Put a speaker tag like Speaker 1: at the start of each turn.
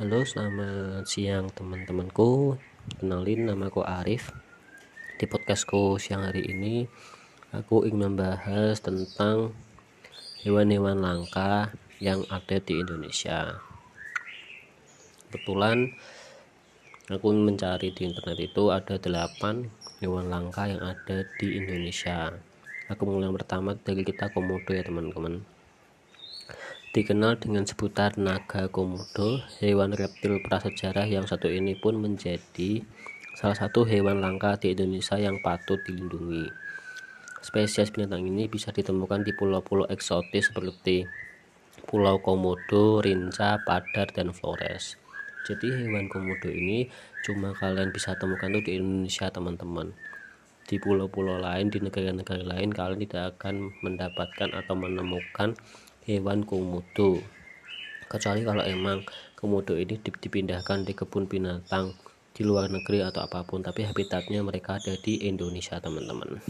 Speaker 1: Halo, selamat siang teman-temanku. Kenalin namaku Arif. Di podcastku siang hari ini, aku ingin membahas tentang hewan-hewan langka yang ada di Indonesia. Kebetulan aku mencari di internet itu ada 8 hewan langka yang ada di Indonesia. Aku mulai yang pertama dari kita komodo ya teman-teman Dikenal dengan sebutan naga komodo, hewan reptil prasejarah yang satu ini pun menjadi salah satu hewan langka di Indonesia yang patut dilindungi. Spesies binatang ini bisa ditemukan di pulau-pulau eksotis seperti Pulau Komodo, Rinca, Padar, dan Flores. Jadi hewan komodo ini cuma kalian bisa temukan tuh di Indonesia teman-teman. Di pulau-pulau lain, di negara-negara lain kalian tidak akan mendapatkan atau menemukan hewan komodo kecuali kalau emang komodo ini dipindahkan di kebun binatang di luar negeri atau apa pun tapi habitatnya mereka ada di Indonesia teman-teman